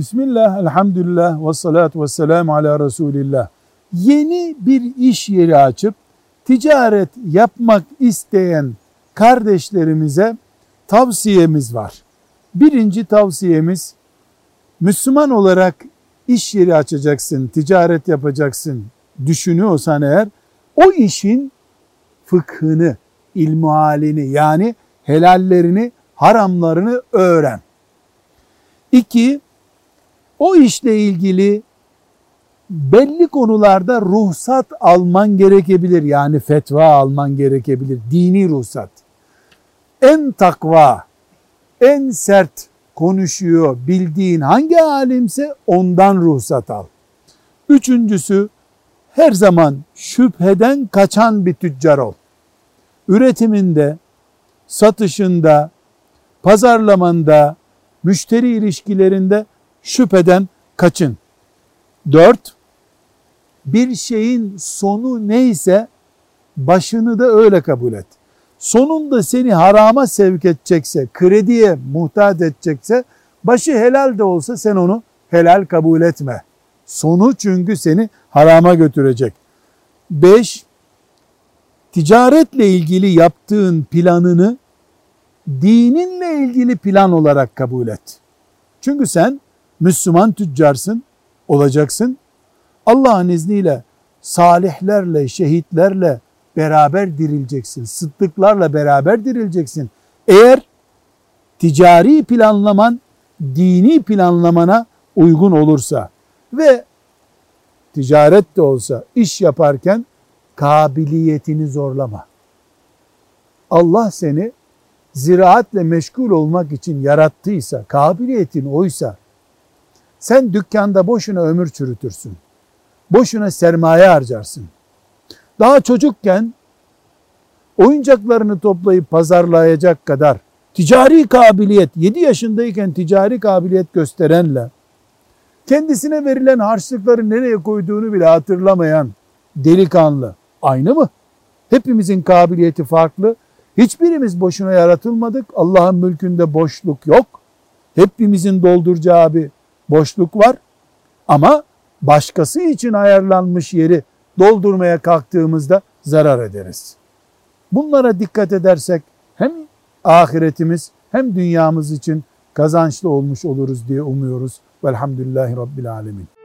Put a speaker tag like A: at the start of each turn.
A: Bismillah, elhamdülillah ve salatu ve selamu ala Resulillah. Yeni bir iş yeri açıp ticaret yapmak isteyen kardeşlerimize tavsiyemiz var. Birinci tavsiyemiz Müslüman olarak iş yeri açacaksın, ticaret yapacaksın düşünüyorsan eğer o işin fıkhını, ilmuhalini yani helallerini, haramlarını öğren. İki, o işle ilgili belli konularda ruhsat alman gerekebilir. Yani fetva alman gerekebilir. Dini ruhsat. En takva, en sert konuşuyor bildiğin hangi alimse ondan ruhsat al. Üçüncüsü her zaman şüpheden kaçan bir tüccar ol. Üretiminde, satışında, pazarlamanda, müşteri ilişkilerinde şüpheden kaçın. Dört, bir şeyin sonu neyse başını da öyle kabul et. Sonunda seni harama sevk edecekse, krediye muhtaç edecekse, başı helal de olsa sen onu helal kabul etme. Sonu çünkü seni harama götürecek. Beş, ticaretle ilgili yaptığın planını dininle ilgili plan olarak kabul et. Çünkü sen Müslüman tüccarsın, olacaksın. Allah'ın izniyle salihlerle, şehitlerle beraber dirileceksin. Sıddıklarla beraber dirileceksin. Eğer ticari planlaman dini planlamana uygun olursa ve ticaret de olsa iş yaparken kabiliyetini zorlama. Allah seni ziraatle meşgul olmak için yarattıysa, kabiliyetin oysa sen dükkanda boşuna ömür çürütürsün. Boşuna sermaye harcarsın. Daha çocukken oyuncaklarını toplayıp pazarlayacak kadar ticari kabiliyet, 7 yaşındayken ticari kabiliyet gösterenle kendisine verilen harçlıkları nereye koyduğunu bile hatırlamayan delikanlı aynı mı? Hepimizin kabiliyeti farklı. Hiçbirimiz boşuna yaratılmadık. Allah'ın mülkünde boşluk yok. Hepimizin dolduracağı bir boşluk var. Ama başkası için ayarlanmış yeri doldurmaya kalktığımızda zarar ederiz. Bunlara dikkat edersek hem ahiretimiz hem dünyamız için kazançlı olmuş oluruz diye umuyoruz. Velhamdülillahi Rabbil Alemin.